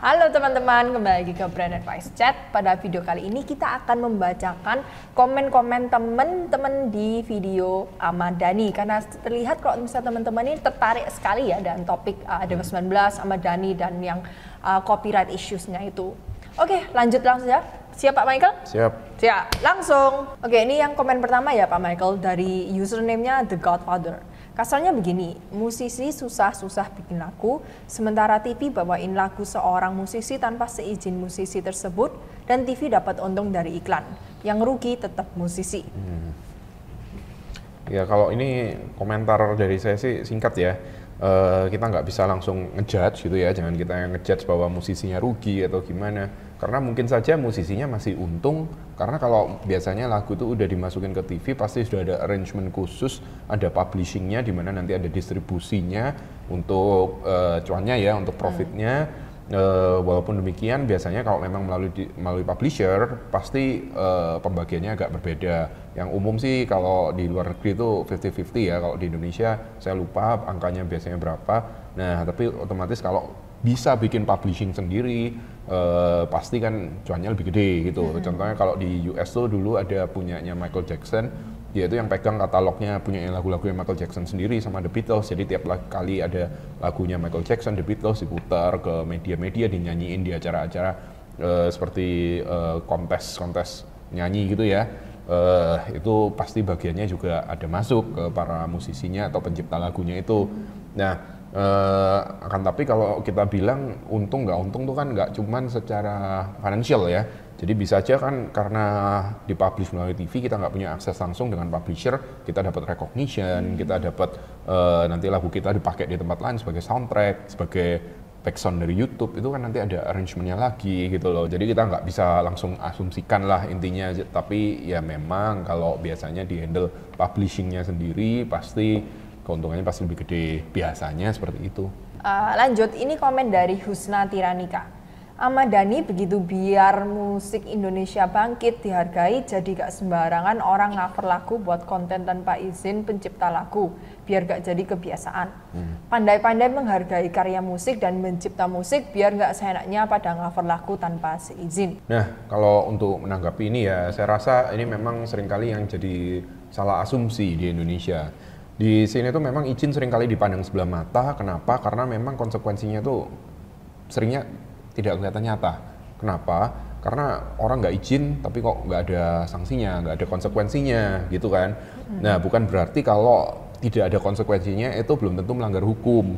Halo teman-teman, kembali lagi ke Brand Advice Chat. Pada video kali ini kita akan membacakan komen-komen teman-teman di video Ahmad Dhani karena terlihat kalau misalnya teman-teman ini tertarik sekali ya dan topik uh, ada 19 Ahmad Dhani dan yang uh, copyright issues-nya itu. Oke, lanjut langsung ya. Siap Pak Michael? Siap. Siap, langsung. Oke, ini yang komen pertama ya Pak Michael dari username-nya The Godfather. Kasarnya begini, musisi susah-susah bikin lagu, sementara TV bawain lagu seorang musisi tanpa seizin musisi tersebut, dan TV dapat untung dari iklan. Yang rugi tetap musisi. Hmm. Ya kalau ini komentar dari saya sih singkat ya. Uh, kita nggak bisa langsung ngejudge gitu ya, jangan kita ngejudge bahwa musisinya rugi atau gimana karena mungkin saja musisinya masih untung karena kalau biasanya lagu itu udah dimasukin ke TV pasti sudah ada arrangement khusus ada publishingnya di mana nanti ada distribusinya untuk uh, cuannya ya untuk profitnya. Uh, walaupun demikian biasanya kalau memang melalui di, melalui publisher pasti uh, pembagiannya agak berbeda yang umum sih kalau di luar negeri itu 50-50 ya kalau di Indonesia saya lupa angkanya biasanya berapa nah tapi otomatis kalau bisa bikin publishing sendiri uh, pasti kan cuannya lebih gede gitu. Hmm. Contohnya kalau di US tuh dulu ada punyanya Michael Jackson, dia itu yang pegang katalognya punya lagu-lagu yang Michael Jackson sendiri sama The Beatles. Jadi tiap kali ada lagunya Michael Jackson, The Beatles diputar ke media-media dinyanyiin di acara-acara uh, seperti uh, kontes-kontes nyanyi gitu ya. Uh, itu pasti bagiannya juga ada masuk ke para musisinya atau pencipta lagunya itu. Nah, Uh, akan tapi kalau kita bilang untung nggak untung tuh kan nggak cuman secara financial ya. Jadi bisa aja kan karena dipublish melalui TV kita nggak punya akses langsung dengan publisher, kita dapat recognition, kita dapat uh, nanti lagu kita dipakai di tempat lain sebagai soundtrack, sebagai background dari YouTube itu kan nanti ada arrangementnya lagi gitu loh. Jadi kita nggak bisa langsung asumsikan lah intinya. Tapi ya memang kalau biasanya di handle publishingnya sendiri pasti keuntungannya pasti lebih gede. Biasanya seperti itu. Uh, lanjut, ini komen dari Husna Tiranika. Ahmad Dhani begitu biar musik Indonesia bangkit dihargai jadi gak sembarangan orang ngaver lagu buat konten tanpa izin pencipta lagu biar gak jadi kebiasaan. Hmm. Pandai-pandai hmm. menghargai karya musik dan mencipta musik biar gak seenaknya pada ngaver lagu tanpa seizin. Nah kalau untuk menanggapi ini ya saya rasa ini memang sering kali yang jadi salah asumsi di Indonesia di sini tuh memang izin sering kali dipandang sebelah mata. Kenapa? Karena memang konsekuensinya tuh seringnya tidak kelihatan nyata. Kenapa? Karena orang nggak izin tapi kok nggak ada sanksinya, nggak ada konsekuensinya gitu kan. Nah bukan berarti kalau tidak ada konsekuensinya itu belum tentu melanggar hukum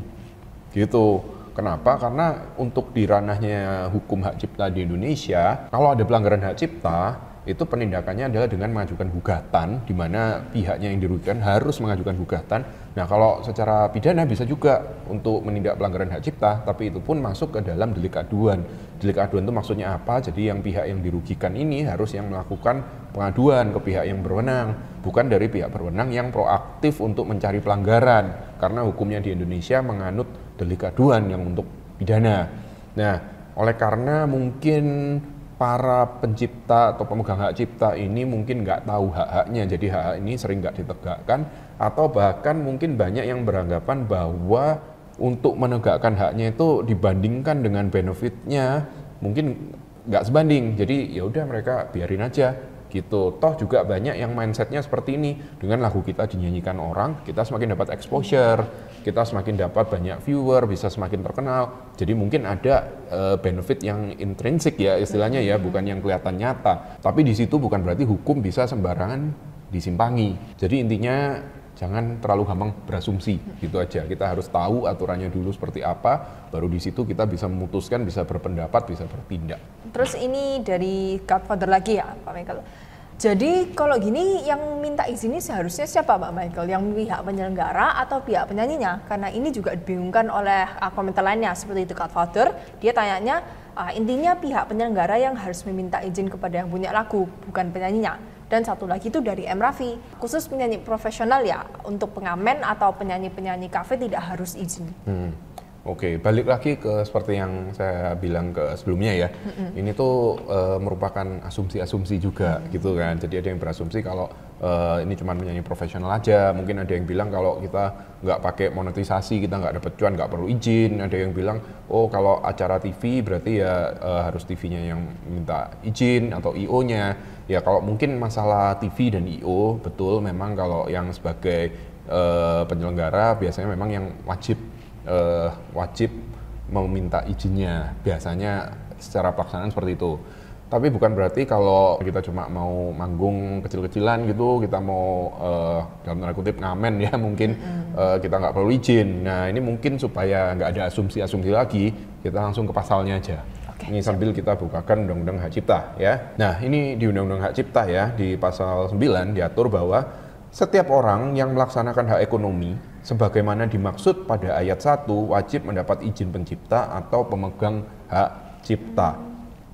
gitu. Kenapa? Karena untuk di ranahnya hukum hak cipta di Indonesia, kalau ada pelanggaran hak cipta, itu penindakannya adalah dengan mengajukan gugatan, di mana pihaknya yang dirugikan harus mengajukan gugatan. Nah, kalau secara pidana bisa juga untuk menindak pelanggaran hak cipta, tapi itu pun masuk ke dalam delik aduan. Delik aduan itu maksudnya apa? Jadi yang pihak yang dirugikan ini harus yang melakukan pengaduan ke pihak yang berwenang, bukan dari pihak berwenang yang proaktif untuk mencari pelanggaran. Karena hukumnya di Indonesia menganut delik aduan yang untuk pidana. Nah, oleh karena mungkin para pencipta atau pemegang hak cipta ini mungkin nggak tahu hak-haknya, jadi hak-hak ini sering nggak ditegakkan, atau bahkan mungkin banyak yang beranggapan bahwa untuk menegakkan haknya itu dibandingkan dengan benefitnya mungkin nggak sebanding. Jadi ya udah mereka biarin aja gitu. Toh juga banyak yang mindsetnya seperti ini. Dengan lagu kita dinyanyikan orang, kita semakin dapat exposure, kita semakin dapat banyak viewer, bisa semakin terkenal. Jadi mungkin ada uh, benefit yang intrinsik ya istilahnya ya, bukan yang kelihatan nyata. Tapi di situ bukan berarti hukum bisa sembarangan disimpangi. Jadi intinya jangan terlalu gampang berasumsi gitu aja. Kita harus tahu aturannya dulu seperti apa, baru di situ kita bisa memutuskan, bisa berpendapat, bisa bertindak. Terus ini dari Godfather lagi ya, Pak Michael. Jadi kalau gini yang minta izinnya seharusnya siapa Pak Michael? Yang pihak penyelenggara atau pihak penyanyinya? Karena ini juga dibingungkan oleh uh, komentar lainnya seperti itu Godfather. Dia tanyanya uh, intinya pihak penyelenggara yang harus meminta izin kepada yang punya lagu, bukan penyanyinya. Dan satu lagi itu dari M. Raffi, khusus penyanyi profesional ya, untuk pengamen atau penyanyi-penyanyi kafe tidak harus izin. Hmm. Oke, balik lagi ke seperti yang saya bilang ke sebelumnya ya. Ini tuh eh, merupakan asumsi-asumsi juga gitu kan. Jadi ada yang berasumsi kalau eh, ini cuma menyanyi profesional aja. Mungkin ada yang bilang kalau kita nggak pakai monetisasi kita nggak dapat cuan, nggak perlu izin. Ada yang bilang oh kalau acara TV berarti ya eh, harus TV-nya yang minta izin atau IO-nya. Ya kalau mungkin masalah TV dan IO betul memang kalau yang sebagai penyelenggara biasanya memang yang wajib eh, wajib meminta izinnya. Biasanya secara pelaksanaan seperti itu. Tapi bukan berarti kalau kita cuma mau manggung kecil-kecilan gitu kita mau eh, dalam tanda kutip ngamen ya mungkin eh, kita nggak perlu izin. Nah ini mungkin supaya nggak ada asumsi-asumsi lagi kita langsung ke pasalnya aja. Ini sambil kita bukakan Undang-Undang Hak Cipta ya. Nah ini di Undang-Undang Hak Cipta ya di pasal 9 diatur bahwa setiap orang yang melaksanakan hak ekonomi sebagaimana dimaksud pada ayat 1 wajib mendapat izin pencipta atau pemegang hak cipta.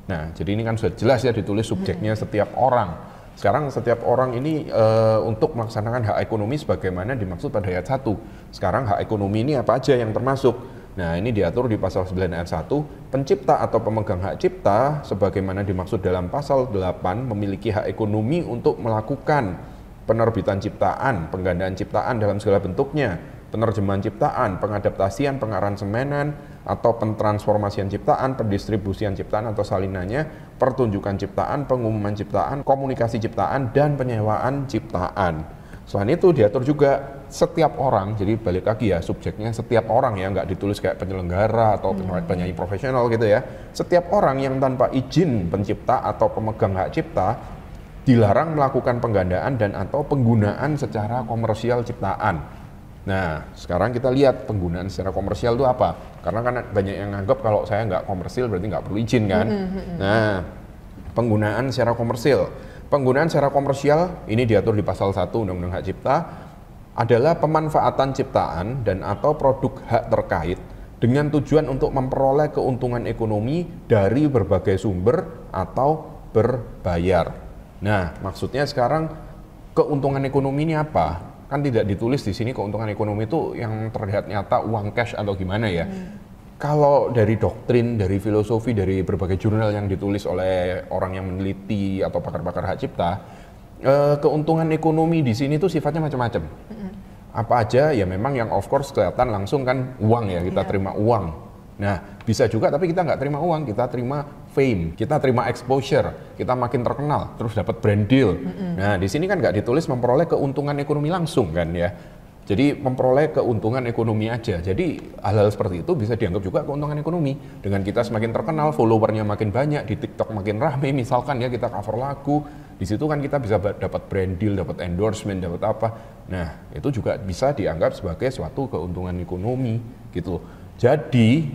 Nah, jadi ini kan sudah jelas ya ditulis subjeknya setiap orang. Sekarang setiap orang ini eh, untuk melaksanakan hak ekonomi sebagaimana dimaksud pada ayat 1. Sekarang hak ekonomi ini apa aja yang termasuk? Nah, ini diatur di pasal 9 ayat 1, pencipta atau pemegang hak cipta sebagaimana dimaksud dalam pasal 8 memiliki hak ekonomi untuk melakukan penerbitan ciptaan, penggandaan ciptaan dalam segala bentuknya, penerjemahan ciptaan, pengadaptasian, pengaransemenan, atau pentransformasian ciptaan, pendistribusian ciptaan atau salinannya, pertunjukan ciptaan, pengumuman ciptaan, komunikasi ciptaan, dan penyewaan ciptaan. Selain itu diatur juga setiap orang, jadi balik lagi ya subjeknya setiap orang ya, nggak ditulis kayak penyelenggara atau penyanyi profesional gitu ya. Setiap orang yang tanpa izin pencipta atau pemegang hak cipta dilarang melakukan penggandaan dan atau penggunaan secara komersial ciptaan. Nah, sekarang kita lihat penggunaan secara komersial itu apa? Karena kan banyak yang nganggap kalau saya nggak komersil berarti nggak perlu izin kan? Nah, penggunaan secara komersil. Penggunaan secara komersial ini diatur di pasal 1 Undang-Undang Hak Cipta adalah pemanfaatan ciptaan dan atau produk hak terkait dengan tujuan untuk memperoleh keuntungan ekonomi dari berbagai sumber atau berbayar. Nah, maksudnya sekarang keuntungan ekonomi ini apa? Kan tidak ditulis di sini keuntungan ekonomi itu yang terlihat nyata uang cash atau gimana ya. Kalau dari doktrin, dari filosofi, dari berbagai jurnal yang ditulis oleh orang yang meneliti atau pakar-pakar hak cipta, eh, keuntungan ekonomi di sini tuh sifatnya macam-macam. Apa aja ya memang yang of course kelihatan langsung kan uang ya kita terima uang. Nah bisa juga tapi kita nggak terima uang, kita terima fame, kita terima exposure, kita makin terkenal, terus dapat brand deal. Nah di sini kan nggak ditulis memperoleh keuntungan ekonomi langsung kan ya. Jadi memperoleh keuntungan ekonomi aja. Jadi hal-hal seperti itu bisa dianggap juga keuntungan ekonomi. Dengan kita semakin terkenal, followernya makin banyak, di TikTok makin rame, misalkan ya kita cover lagu, di situ kan kita bisa dapat brand deal, dapat endorsement, dapat apa. Nah itu juga bisa dianggap sebagai suatu keuntungan ekonomi gitu. Jadi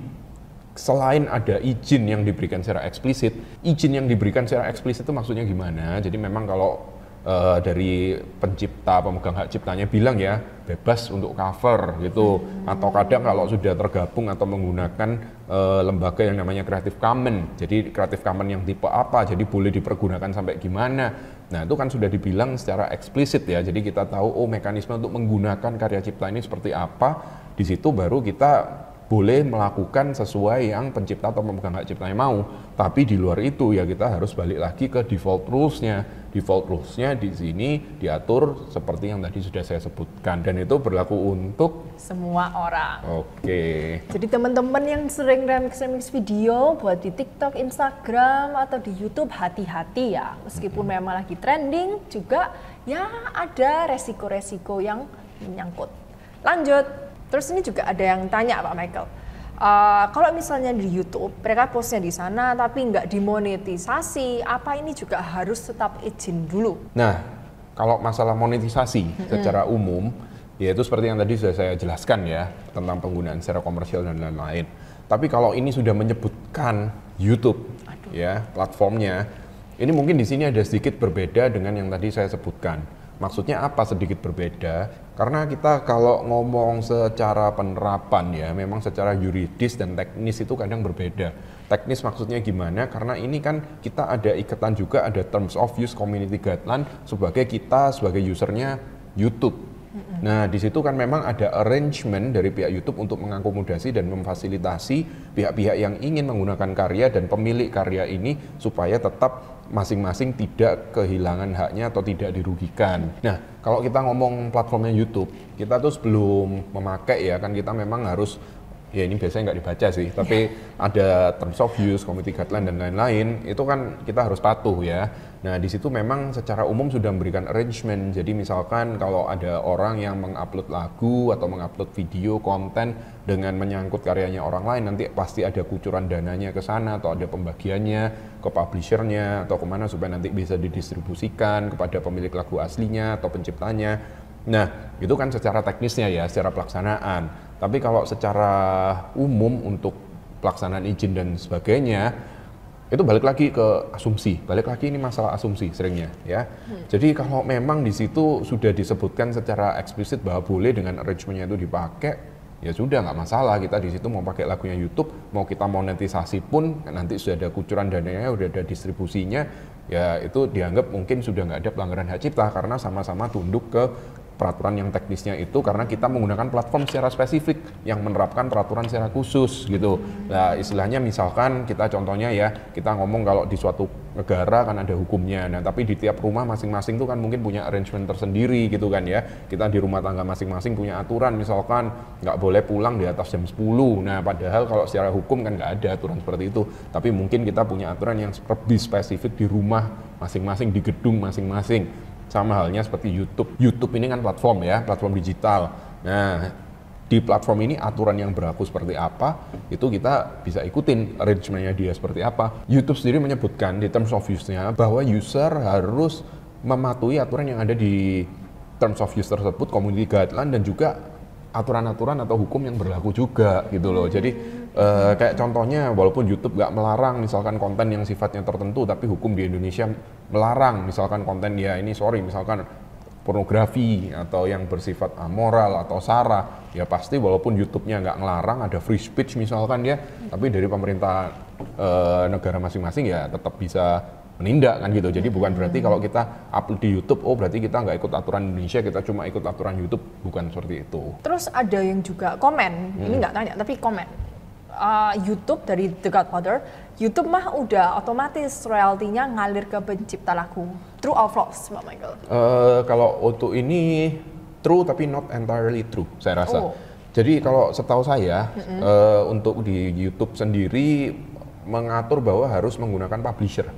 selain ada izin yang diberikan secara eksplisit, izin yang diberikan secara eksplisit itu maksudnya gimana? Jadi memang kalau eh, dari pencipta pemegang hak ciptanya bilang ya bebas untuk cover gitu, atau kadang kalau sudah tergabung atau menggunakan eh, lembaga yang namanya Creative Commons, jadi Creative Commons yang tipe apa, jadi boleh dipergunakan sampai gimana? Nah itu kan sudah dibilang secara eksplisit ya, jadi kita tahu oh mekanisme untuk menggunakan karya cipta ini seperti apa. Di situ baru kita boleh melakukan sesuai yang pencipta atau pemegang hak ciptanya mau. Tapi di luar itu ya kita harus balik lagi ke default rules-nya. Default rules-nya di sini diatur seperti yang tadi sudah saya sebutkan dan itu berlaku untuk Semua orang. oke. Jadi teman-teman yang sering remix-remix video buat di TikTok, Instagram, atau di YouTube hati-hati ya. Meskipun memang lagi trending juga ya ada resiko-resiko yang menyangkut. Lanjut. Terus ini juga ada yang tanya Pak Michael. Eh, kalau misalnya di YouTube mereka postnya di sana tapi nggak dimonetisasi, apa ini juga harus tetap izin dulu? Nah, kalau masalah monetisasi secara umum, yaitu seperti yang tadi sudah saya jelaskan ya tentang penggunaan secara komersial dan lain-lain. Tapi kalau ini sudah menyebutkan YouTube, ya platformnya, ini mungkin di sini ada sedikit berbeda dengan yang tadi saya sebutkan. Maksudnya apa sedikit berbeda? Karena kita kalau ngomong secara penerapan ya, memang secara yuridis dan teknis itu kadang berbeda. Teknis maksudnya gimana? Karena ini kan kita ada ikatan juga, ada terms of use community guideline sebagai kita sebagai usernya YouTube. Nah, di situ kan memang ada arrangement dari pihak YouTube untuk mengakomodasi dan memfasilitasi pihak-pihak yang ingin menggunakan karya dan pemilik karya ini supaya tetap masing-masing tidak kehilangan haknya atau tidak dirugikan. Nah, kalau kita ngomong platformnya YouTube, kita tuh sebelum memakai ya kan kita memang harus ya ini biasanya nggak dibaca sih, tapi ada terms of use, community guideline dan lain-lain, itu kan kita harus patuh ya. Nah di situ memang secara umum sudah memberikan arrangement, jadi misalkan kalau ada orang yang mengupload lagu atau mengupload video konten dengan menyangkut karyanya orang lain, nanti pasti ada kucuran dananya ke sana atau ada pembagiannya ke publishernya atau ke mana supaya nanti bisa didistribusikan kepada pemilik lagu aslinya atau penciptanya. Nah, itu kan secara teknisnya ya, secara pelaksanaan. Tapi kalau secara umum untuk pelaksanaan izin dan sebagainya, itu balik lagi ke asumsi. Balik lagi ini masalah asumsi seringnya ya. Hmm. Jadi kalau memang di situ sudah disebutkan secara eksplisit bahwa boleh dengan arrangementnya itu dipakai, ya sudah nggak masalah kita di situ mau pakai lagunya YouTube mau kita monetisasi pun nanti sudah ada kucuran dananya sudah ada distribusinya ya itu dianggap mungkin sudah nggak ada pelanggaran hak cipta karena sama-sama tunduk ke peraturan yang teknisnya itu karena kita menggunakan platform secara spesifik yang menerapkan peraturan secara khusus gitu. Nah, istilahnya misalkan kita contohnya ya, kita ngomong kalau di suatu negara kan ada hukumnya. Nah, tapi di tiap rumah masing-masing tuh kan mungkin punya arrangement tersendiri gitu kan ya. Kita di rumah tangga masing-masing punya aturan misalkan nggak boleh pulang di atas jam 10. Nah, padahal kalau secara hukum kan nggak ada aturan seperti itu. Tapi mungkin kita punya aturan yang lebih spesifik di rumah masing-masing, di gedung masing-masing sama halnya seperti YouTube. YouTube ini kan platform ya, platform digital. Nah, di platform ini aturan yang berlaku seperti apa, itu kita bisa ikutin arrangementnya dia seperti apa. YouTube sendiri menyebutkan di terms of use-nya bahwa user harus mematuhi aturan yang ada di terms of use tersebut, community guideline dan juga aturan-aturan atau hukum yang berlaku juga gitu loh. Jadi uh, kayak contohnya walaupun YouTube nggak melarang misalkan konten yang sifatnya tertentu, tapi hukum di Indonesia melarang misalkan konten ya ini sorry misalkan pornografi atau yang bersifat amoral atau sara ya pasti walaupun YouTube-nya nggak ngelarang ada free speech misalkan ya tapi dari pemerintah e, negara masing-masing ya tetap bisa menindak kan gitu jadi bukan berarti kalau kita upload di YouTube oh berarti kita nggak ikut aturan Indonesia kita cuma ikut aturan YouTube bukan seperti itu terus ada yang juga komen hmm. ini nggak tanya tapi komen uh, YouTube dari The Godfather, YouTube mah udah otomatis royaltinya ngalir ke pencipta lagu. True or false, Mbak Michael? Uh, kalau untuk ini true tapi not entirely true, saya rasa. Oh. Jadi kalau setahu saya mm-hmm. uh, untuk di YouTube sendiri mengatur bahwa harus menggunakan publisher.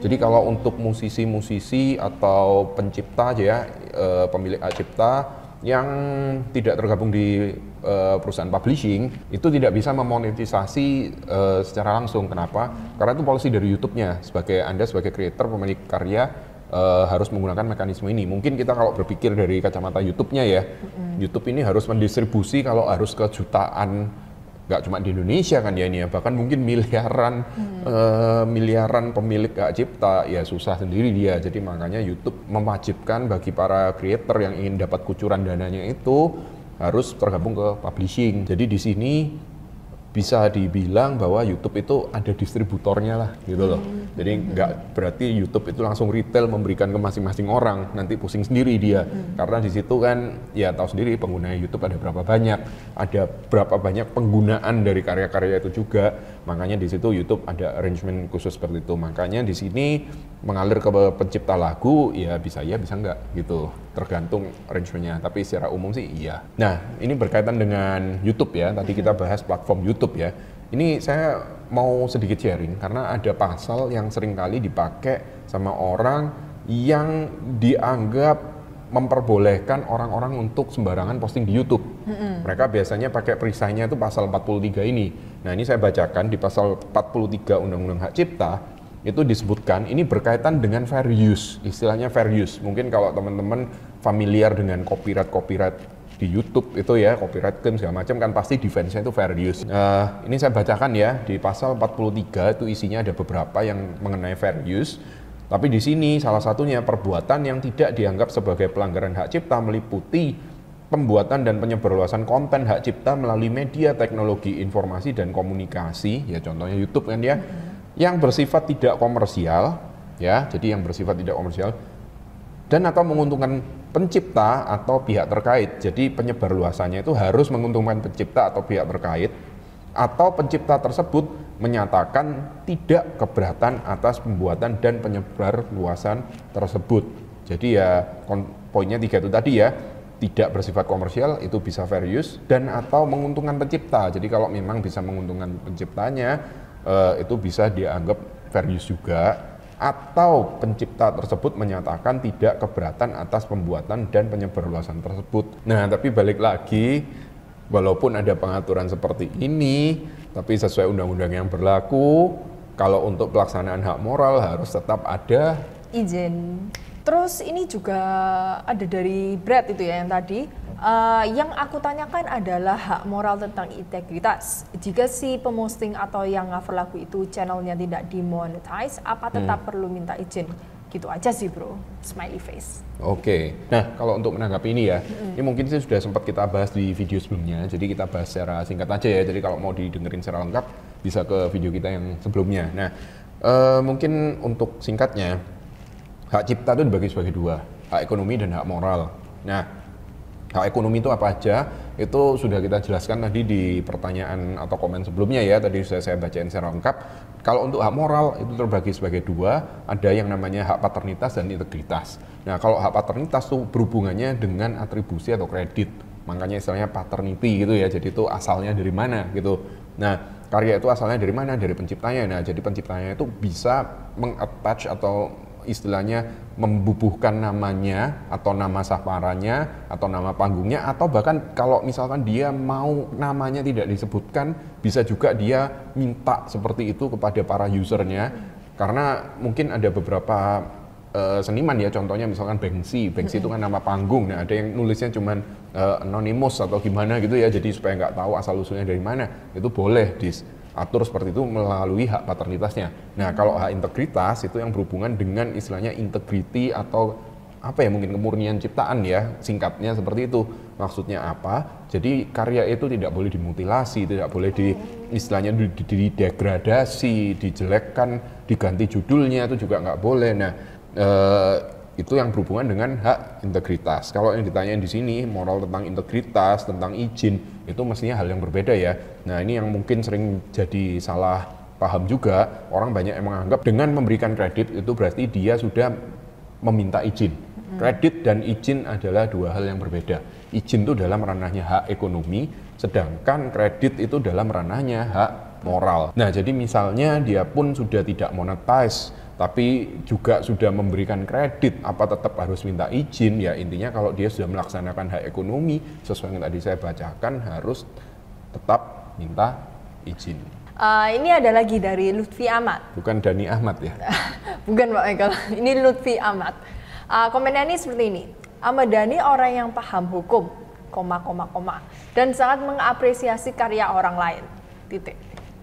Jadi kalau untuk musisi-musisi atau pencipta aja ya, uh, pemilik hak cipta yang tidak tergabung di uh, perusahaan publishing itu tidak bisa memonetisasi uh, secara langsung. Kenapa? Karena itu polisi dari YouTube-nya. Sebagai Anda sebagai creator pemilik karya uh, harus menggunakan mekanisme ini. Mungkin kita kalau berpikir dari kacamata YouTube-nya ya, mm-hmm. YouTube ini harus mendistribusi kalau harus ke jutaan nggak cuma di Indonesia kan ya ini ya bahkan mungkin miliaran hmm. uh, miliaran pemilik hak cipta ya susah sendiri dia jadi makanya YouTube mewajibkan bagi para creator yang ingin dapat kucuran dananya itu harus tergabung ke publishing jadi di sini bisa dibilang bahwa YouTube itu ada distributornya lah gitu loh. Hmm. Jadi nggak berarti YouTube itu langsung retail memberikan ke masing-masing orang, nanti pusing sendiri dia. Hmm. Karena di situ kan ya tahu sendiri pengguna YouTube ada berapa banyak, ada berapa banyak penggunaan dari karya-karya itu juga. Makanya di situ YouTube ada arrangement khusus seperti itu. Makanya di sini mengalir ke pencipta lagu ya bisa ya bisa enggak gitu tergantung arrangementnya tapi secara umum sih iya nah ini berkaitan dengan YouTube ya tadi kita bahas platform YouTube ya ini saya mau sedikit sharing karena ada pasal yang sering kali dipakai sama orang yang dianggap memperbolehkan orang-orang untuk sembarangan posting di YouTube. Mm-hmm. Mereka biasanya pakai perisainya itu pasal 43 ini. Nah, ini saya bacakan di pasal 43 Undang-Undang Hak Cipta itu disebutkan ini berkaitan dengan fair use, istilahnya fair use. Mungkin kalau teman-teman familiar dengan copyright-copyright di YouTube itu ya, copyright claim segala macam kan pasti defense-nya itu fair use. Uh, ini saya bacakan ya di pasal 43 itu isinya ada beberapa yang mengenai fair use. Tapi di sini salah satunya perbuatan yang tidak dianggap sebagai pelanggaran hak cipta meliputi pembuatan dan penyebarluasan konten hak cipta melalui media teknologi informasi dan komunikasi, ya contohnya YouTube kan ya. Mm -hmm yang bersifat tidak komersial, ya, jadi yang bersifat tidak komersial dan atau menguntungkan pencipta atau pihak terkait. Jadi penyebar luasannya itu harus menguntungkan pencipta atau pihak terkait atau pencipta tersebut menyatakan tidak keberatan atas pembuatan dan penyebar luasan tersebut. Jadi ya poinnya tiga itu tadi ya, tidak bersifat komersial itu bisa fair dan atau menguntungkan pencipta. Jadi kalau memang bisa menguntungkan penciptanya eh, itu bisa dianggap fair use juga atau pencipta tersebut menyatakan tidak keberatan atas pembuatan dan penyebarluasan tersebut. Nah, tapi balik lagi, walaupun ada pengaturan seperti ini, tapi sesuai undang-undang yang berlaku, kalau untuk pelaksanaan hak moral harus tetap ada izin. Terus ini juga ada dari Brad itu ya yang tadi Uh, yang aku tanyakan adalah hak moral tentang integritas. Jika si pemosting atau yang cover lagu itu channelnya tidak dimonetize, apa tetap hmm. perlu minta izin? Gitu aja sih bro, smiley face. Oke, okay. nah kalau untuk menanggapi ini ya, hmm. ini mungkin sih sudah sempat kita bahas di video sebelumnya, jadi kita bahas secara singkat aja ya, jadi kalau mau didengerin secara lengkap bisa ke video kita yang sebelumnya. Nah, uh, mungkin untuk singkatnya, hak cipta itu dibagi sebagai dua, hak ekonomi dan hak moral. Nah, hak ekonomi itu apa aja? Itu sudah kita jelaskan tadi di pertanyaan atau komen sebelumnya ya tadi sudah saya bacain secara lengkap. Kalau untuk hak moral itu terbagi sebagai dua. Ada yang namanya hak paternitas dan integritas. Nah kalau hak paternitas itu berhubungannya dengan atribusi atau kredit. Makanya istilahnya paternity gitu ya jadi itu asalnya dari mana gitu. Nah karya itu asalnya dari mana? Dari penciptanya. Nah jadi penciptanya itu bisa mengattach atau istilahnya membubuhkan namanya atau nama saparanya atau nama panggungnya atau bahkan kalau misalkan dia mau namanya tidak disebutkan bisa juga dia minta seperti itu kepada para usernya. Karena mungkin ada beberapa uh, seniman ya contohnya misalkan Banksy. Banksy itu kan nama panggung. Nah ada yang nulisnya cuman uh, anonymous atau gimana gitu ya. Jadi supaya nggak tahu asal usulnya dari mana itu boleh dis atur seperti itu melalui hak paternitasnya. Nah, kalau hak integritas itu yang berhubungan dengan istilahnya integriti atau apa ya mungkin kemurnian ciptaan ya singkatnya seperti itu. Maksudnya apa? Jadi karya itu tidak boleh dimutilasi tidak boleh di istilahnya didegradasi dijelekkan diganti judulnya itu juga nggak boleh. Nah eh, itu yang berhubungan dengan hak integritas. Kalau yang ditanyain di sini moral tentang integritas, tentang izin, itu mestinya hal yang berbeda ya. Nah ini yang mungkin sering jadi salah paham juga. Orang banyak yang menganggap dengan memberikan kredit itu berarti dia sudah meminta izin. Kredit dan izin adalah dua hal yang berbeda. Izin itu dalam ranahnya hak ekonomi, sedangkan kredit itu dalam ranahnya hak moral. Nah jadi misalnya dia pun sudah tidak monetize tapi juga sudah memberikan kredit, apa tetap harus minta izin? Ya intinya kalau dia sudah melaksanakan hak ekonomi sesuai yang tadi saya bacakan harus tetap minta izin. Uh, ini ada lagi dari Lutfi Ahmad. Bukan Dani Ahmad ya? Bukan Pak Michael, ini Lutfi Ahmad. Uh, komennya ini seperti ini. Ahmad Dhani orang yang paham hukum, koma koma koma, dan sangat mengapresiasi karya orang lain. Titik.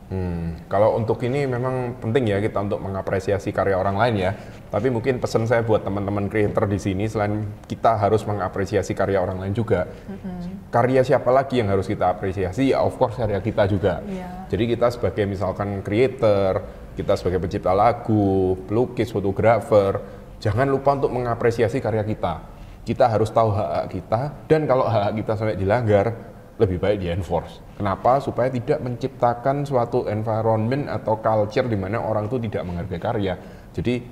Hmm, kalau untuk ini memang penting ya kita untuk mengapresiasi karya orang lain ya. Tapi mungkin pesan saya buat teman-teman creator di sini selain kita harus mengapresiasi karya orang lain juga. Mm-hmm. Karya siapa lagi yang harus kita apresiasi? Ya of course karya kita juga. Yeah. Jadi kita sebagai misalkan creator, kita sebagai pencipta lagu, pelukis, fotografer, jangan lupa untuk mengapresiasi karya kita. Kita harus tahu hak-hak kita dan kalau hak-hak kita sampai dilanggar, lebih baik di enforce. Kenapa? Supaya tidak menciptakan suatu environment atau culture di mana orang itu tidak menghargai karya. Jadi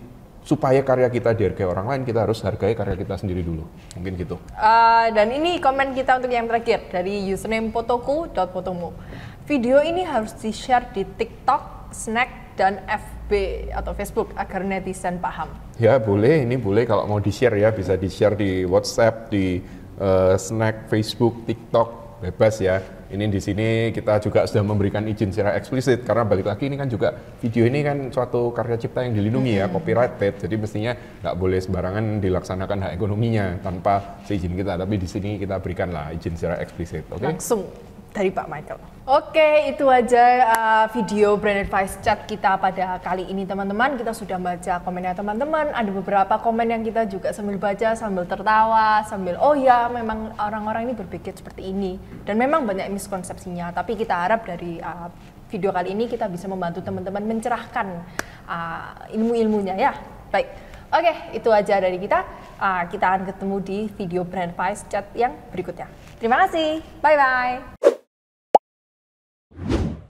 supaya karya kita dihargai orang lain, kita harus hargai karya kita sendiri dulu. Mungkin gitu. Uh, dan ini komen kita untuk yang terakhir dari username fotoku.fotomu. Video ini harus di-share di TikTok, Snack, dan FB atau Facebook agar netizen paham. Ya boleh, ini boleh kalau mau di-share ya, bisa di-share di WhatsApp, di uh, Snack, Facebook, TikTok, bebas ya. Ini di sini kita juga sudah memberikan izin secara eksplisit karena balik lagi ini kan juga video ini kan suatu karya cipta yang dilindungi ya, copyrighted. Jadi mestinya nggak boleh sembarangan dilaksanakan hak ekonominya tanpa seizin kita. Tapi di sini kita berikanlah izin secara eksplisit. Oke? Okay? Langsung dari Pak Michael. Oke, itu aja uh, video brand advice chat kita pada kali ini teman-teman. Kita sudah baca komennya teman-teman. Ada beberapa komen yang kita juga sambil baca, sambil tertawa, sambil oh ya memang orang-orang ini berpikir seperti ini. Dan memang banyak miskonsepsinya. Tapi kita harap dari uh, video kali ini kita bisa membantu teman-teman mencerahkan uh, ilmu-ilmunya ya. Baik. Oke, itu aja dari kita. Uh, kita akan ketemu di video Brand Vice Chat yang berikutnya. Terima kasih. Bye-bye.